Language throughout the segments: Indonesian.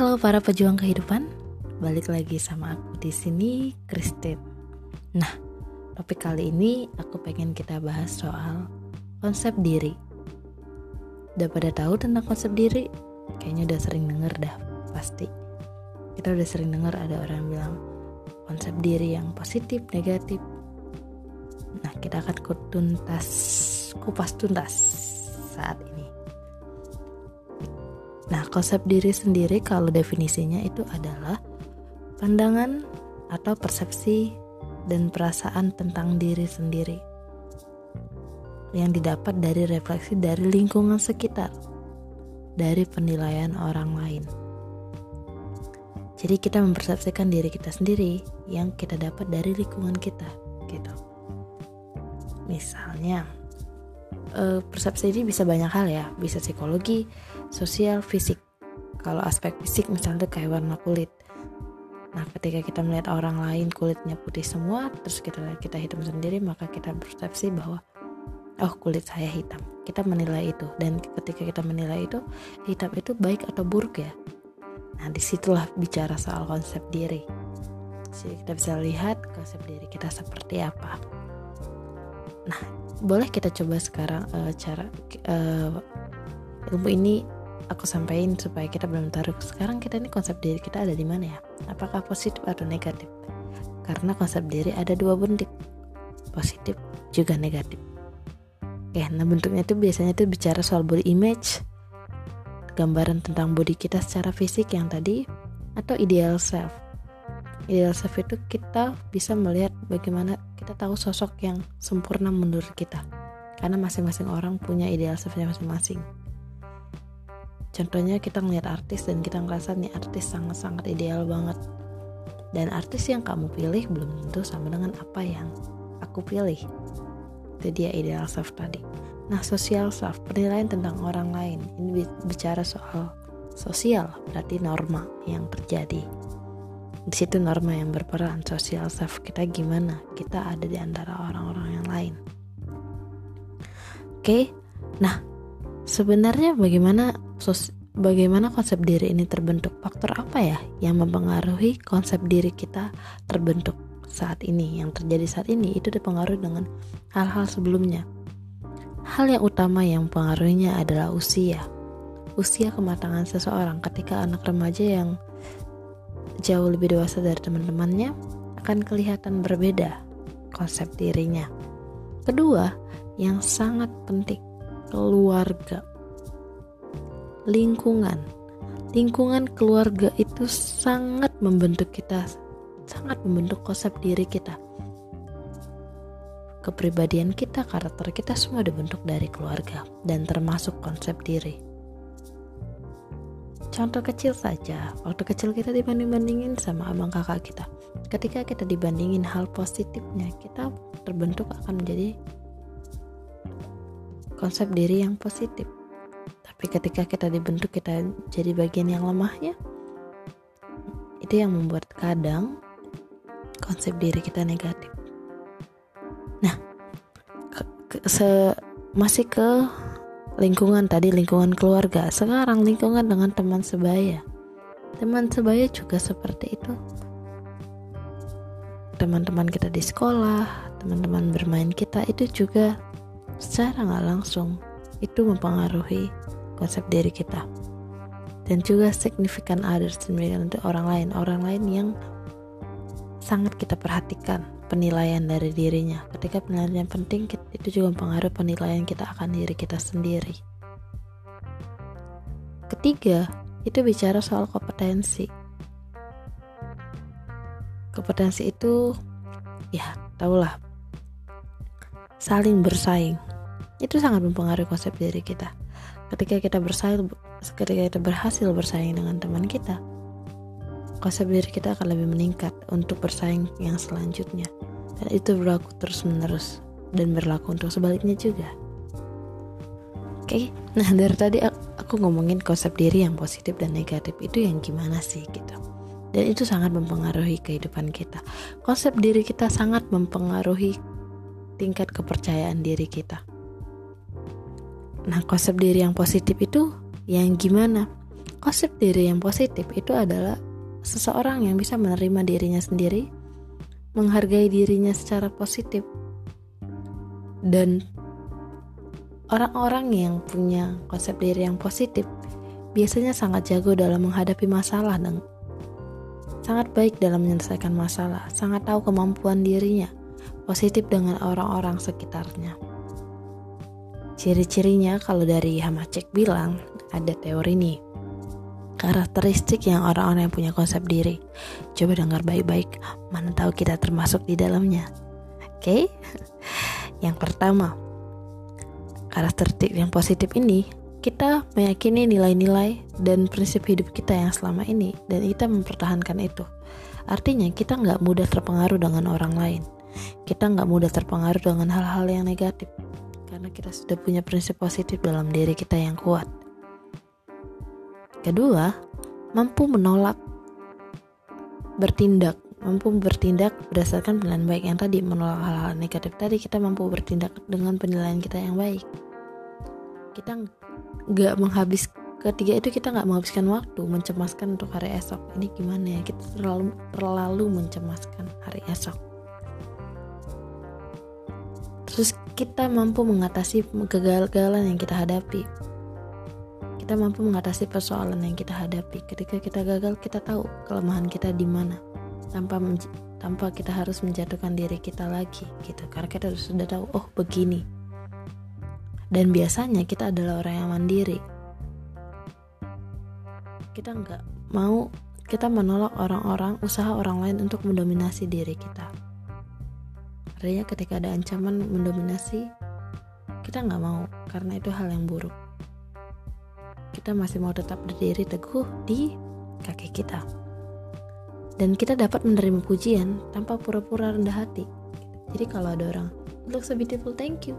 Halo para pejuang kehidupan, balik lagi sama aku di sini, Christine. Nah, topik kali ini aku pengen kita bahas soal konsep diri. Udah pada tahu tentang konsep diri? Kayaknya udah sering denger dah, pasti. Kita udah sering denger ada orang bilang konsep diri yang positif, negatif. Nah, kita akan kutuntas, kupas tuntas saat. Nah, konsep diri sendiri kalau definisinya itu adalah pandangan atau persepsi dan perasaan tentang diri sendiri yang didapat dari refleksi dari lingkungan sekitar, dari penilaian orang lain. Jadi kita mempersepsikan diri kita sendiri yang kita dapat dari lingkungan kita, gitu. Misalnya, uh, persepsi ini bisa banyak hal ya bisa psikologi sosial fisik. Kalau aspek fisik misalnya kayak warna kulit. Nah ketika kita melihat orang lain kulitnya putih semua terus kita kita hitam sendiri maka kita persepsi bahwa oh kulit saya hitam. Kita menilai itu. Dan ketika kita menilai itu hitam itu baik atau buruk ya? Nah di situlah bicara soal konsep diri. Jadi kita bisa lihat konsep diri kita seperti apa. Nah boleh kita coba sekarang uh, cara uh, ilmu ini aku sampaikan supaya kita belum taruh. Sekarang kita ini konsep diri kita ada di mana ya? Apakah positif atau negatif? Karena konsep diri ada dua bentuk. Positif juga negatif. Oke nah bentuknya itu biasanya itu bicara soal body image gambaran tentang body kita secara fisik yang tadi atau ideal self. Ideal self itu kita bisa melihat bagaimana kita tahu sosok yang sempurna menurut kita. Karena masing-masing orang punya ideal selfnya masing-masing contohnya kita ngeliat artis dan kita ngerasa nih artis sangat-sangat ideal banget. Dan artis yang kamu pilih belum tentu sama dengan apa yang aku pilih. Itu dia ideal self tadi. Nah social self penilaian tentang orang lain. Ini bicara soal sosial berarti norma yang terjadi. Di situ norma yang berperan sosial self kita gimana? Kita ada di antara orang-orang yang lain. Oke? Okay? nah sebenarnya bagaimana sos bagaimana konsep diri ini terbentuk? Faktor apa ya yang mempengaruhi konsep diri kita terbentuk saat ini yang terjadi saat ini? Itu dipengaruhi dengan hal-hal sebelumnya. Hal yang utama yang pengaruhnya adalah usia. Usia kematangan seseorang. Ketika anak remaja yang jauh lebih dewasa dari teman-temannya, akan kelihatan berbeda konsep dirinya. Kedua, yang sangat penting, keluarga. Lingkungan. Lingkungan keluarga itu sangat membentuk kita, sangat membentuk konsep diri kita. Kepribadian kita, karakter kita semua dibentuk dari keluarga dan termasuk konsep diri Contoh kecil saja, waktu kecil kita dibanding-bandingin sama abang kakak kita. Ketika kita dibandingin hal positifnya, kita terbentuk akan menjadi konsep diri yang positif. Tapi ketika kita dibentuk kita jadi bagian yang lemahnya, itu yang membuat kadang konsep diri kita negatif. Nah, ke, ke, se, masih ke lingkungan tadi lingkungan keluarga sekarang lingkungan dengan teman sebaya teman sebaya juga seperti itu teman-teman kita di sekolah teman-teman bermain kita itu juga secara nggak langsung itu mempengaruhi konsep diri kita dan juga signifikan others untuk orang lain orang lain yang sangat kita perhatikan penilaian dari dirinya. Ketika penilaian penting, itu juga mempengaruhi penilaian kita akan diri kita sendiri. Ketiga, itu bicara soal kompetensi. Kompetensi itu, ya, tahulah, saling bersaing. Itu sangat mempengaruhi konsep diri kita. Ketika kita bersaing, ketika kita berhasil bersaing dengan teman kita, konsep diri kita akan lebih meningkat untuk bersaing yang selanjutnya. Dan itu berlaku terus menerus dan berlaku untuk sebaliknya juga. Oke, nah dari tadi aku ngomongin konsep diri yang positif dan negatif itu yang gimana sih gitu. Dan itu sangat mempengaruhi kehidupan kita. Konsep diri kita sangat mempengaruhi tingkat kepercayaan diri kita. Nah, konsep diri yang positif itu yang gimana? konsep diri yang positif itu adalah seseorang yang bisa menerima dirinya sendiri, menghargai dirinya secara positif, dan orang-orang yang punya konsep diri yang positif biasanya sangat jago dalam menghadapi masalah dan sangat baik dalam menyelesaikan masalah, sangat tahu kemampuan dirinya, positif dengan orang-orang sekitarnya. Ciri-cirinya kalau dari Hamacek bilang ada teori nih karakteristik yang orang-orang yang punya konsep diri. Coba dengar baik-baik, mana tahu kita termasuk di dalamnya. Oke? Okay? Yang pertama, karakteristik yang positif ini kita meyakini nilai-nilai dan prinsip hidup kita yang selama ini dan kita mempertahankan itu. Artinya kita nggak mudah terpengaruh dengan orang lain. Kita nggak mudah terpengaruh dengan hal-hal yang negatif karena kita sudah punya prinsip positif dalam diri kita yang kuat. Kedua, mampu menolak bertindak, mampu bertindak berdasarkan penilaian baik yang tadi menolak hal-hal negatif tadi kita mampu bertindak dengan penilaian kita yang baik. Kita nggak menghabis ketiga itu kita nggak menghabiskan waktu mencemaskan untuk hari esok. Ini gimana ya? Kita terlalu terlalu mencemaskan hari esok. Terus kita mampu mengatasi kegagalan yang kita hadapi kita mampu mengatasi persoalan yang kita hadapi. Ketika kita gagal, kita tahu kelemahan kita di mana, tanpa tanpa kita harus menjatuhkan diri kita lagi, gitu. Karena kita sudah tahu, oh begini. Dan biasanya kita adalah orang yang mandiri. Kita nggak mau, kita menolak orang-orang, usaha orang lain untuk mendominasi diri kita. Artinya ketika ada ancaman mendominasi, kita nggak mau, karena itu hal yang buruk kita masih mau tetap berdiri teguh di kaki kita. Dan kita dapat menerima pujian tanpa pura-pura rendah hati. Jadi kalau ada orang, it looks so beautiful, thank you.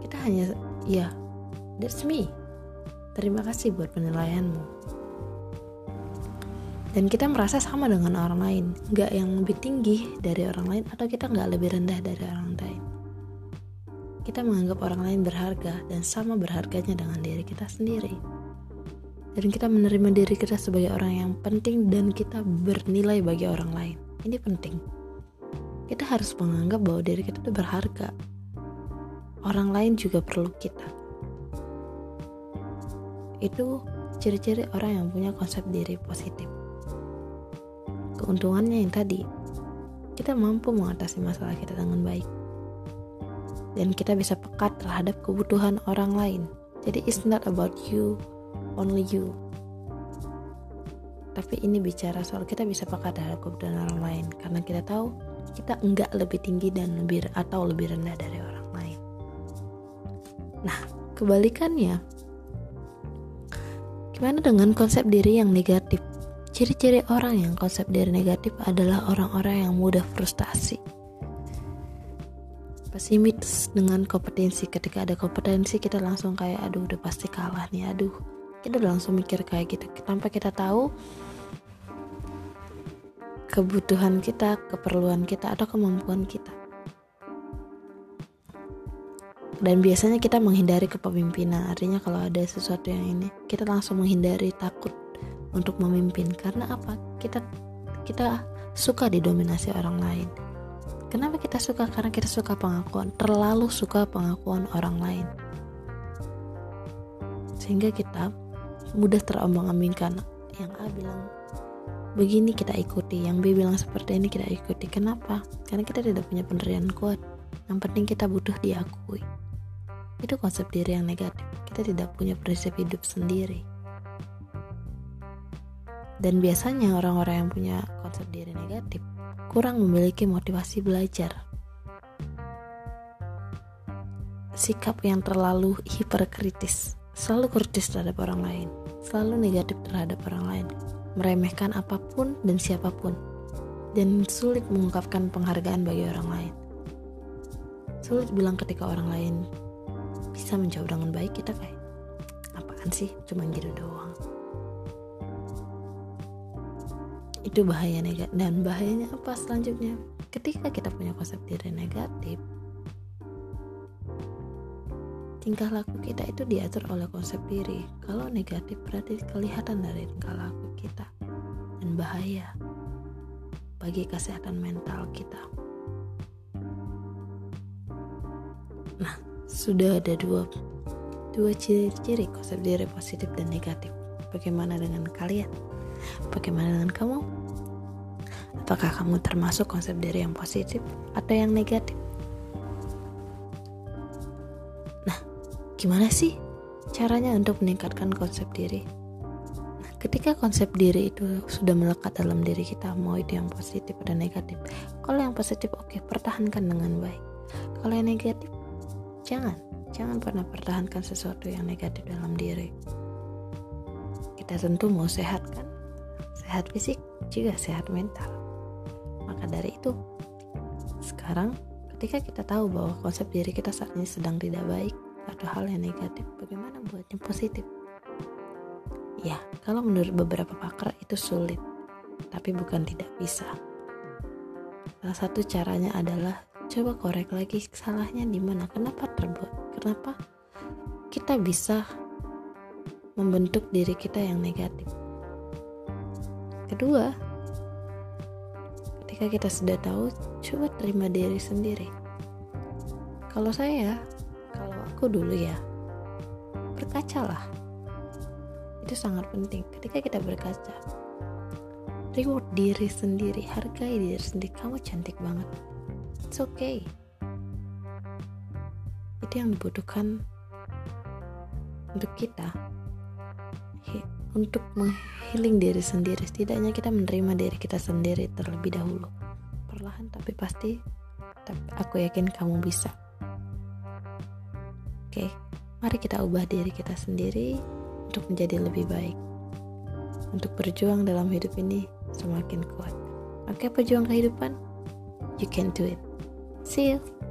Kita hanya, ya, yeah, that's me. Terima kasih buat penilaianmu. Dan kita merasa sama dengan orang lain, nggak yang lebih tinggi dari orang lain atau kita nggak lebih rendah dari orang lain kita menganggap orang lain berharga dan sama berharganya dengan diri kita sendiri. Dan kita menerima diri kita sebagai orang yang penting dan kita bernilai bagi orang lain. Ini penting. Kita harus menganggap bahwa diri kita itu berharga. Orang lain juga perlu kita. Itu ciri-ciri orang yang punya konsep diri positif. Keuntungannya yang tadi, kita mampu mengatasi masalah kita dengan baik dan kita bisa pekat terhadap kebutuhan orang lain. Jadi it's not about you, only you. Tapi ini bicara soal kita bisa pekat terhadap kebutuhan orang lain karena kita tahu kita enggak lebih tinggi dan lebih atau lebih rendah dari orang lain. Nah, kebalikannya, gimana dengan konsep diri yang negatif? Ciri-ciri orang yang konsep diri negatif adalah orang-orang yang mudah frustasi. Pesimis dengan kompetensi. Ketika ada kompetensi kita langsung kayak aduh udah pasti kalah nih aduh. Kita udah langsung mikir kayak gitu. Tanpa kita tahu kebutuhan kita keperluan kita atau kemampuan kita. Dan biasanya kita menghindari kepemimpinan. Artinya kalau ada sesuatu yang ini kita langsung menghindari takut untuk memimpin karena apa kita kita suka didominasi orang lain Kenapa kita suka? Karena kita suka pengakuan, terlalu suka pengakuan orang lain. Sehingga kita mudah terombang-ambingkan. Yang A bilang begini kita ikuti, yang B bilang seperti ini kita ikuti. Kenapa? Karena kita tidak punya pendirian kuat. Yang penting kita butuh diakui. Itu konsep diri yang negatif. Kita tidak punya prinsip hidup sendiri. Dan biasanya orang-orang yang punya konsep diri negatif kurang memiliki motivasi belajar. Sikap yang terlalu hiperkritis, selalu kritis terhadap orang lain, selalu negatif terhadap orang lain, meremehkan apa pun dan siapa pun, dan sulit mengungkapkan penghargaan bagi orang lain. Sulit bilang ketika orang lain bisa menjawab dengan baik, kita kayak, apaan sih, cuma gitu doang. Itu bahaya negatif dan bahayanya apa selanjutnya ketika kita punya konsep diri negatif tingkah laku kita itu diatur oleh konsep diri. Kalau negatif berarti kelihatan dari tingkah laku kita dan bahaya bagi kesehatan mental kita. Nah, sudah ada dua dua ciri-ciri konsep diri positif dan negatif. Bagaimana dengan kalian? Bagaimana dengan kamu? Apakah kamu termasuk konsep diri yang positif atau yang negatif? Nah, gimana sih caranya untuk meningkatkan konsep diri? Nah, ketika konsep diri itu sudah melekat dalam diri kita, mau itu yang positif atau negatif. Kalau yang positif, oke, okay, pertahankan dengan baik. Kalau yang negatif, jangan jangan pernah pertahankan sesuatu yang negatif dalam diri. Kita tentu mau sehat kan? Sehat fisik juga sehat mental. Maka dari itu, sekarang ketika kita tahu bahwa konsep diri kita saat ini sedang tidak baik atau hal yang negatif, bagaimana buatnya positif? Ya, kalau menurut beberapa pakar itu sulit, tapi bukan tidak bisa. Salah satu caranya adalah coba korek lagi salahnya di mana, kenapa terbuat Kenapa kita bisa membentuk diri kita yang negatif? Kedua, ketika kita sudah tahu, coba terima diri sendiri. Kalau saya, kalau aku dulu ya, berkacalah. Itu sangat penting. Ketika kita berkaca, reward diri sendiri, hargai diri sendiri. Kamu cantik banget. It's okay itu yang dibutuhkan untuk kita untuk menghealing diri sendiri. Setidaknya kita menerima diri kita sendiri terlebih dahulu. Perlahan tapi pasti tapi aku yakin kamu bisa. Oke mari kita ubah diri kita sendiri untuk menjadi lebih baik. Untuk berjuang dalam hidup ini semakin kuat. Oke pejuang kehidupan you can do it. See you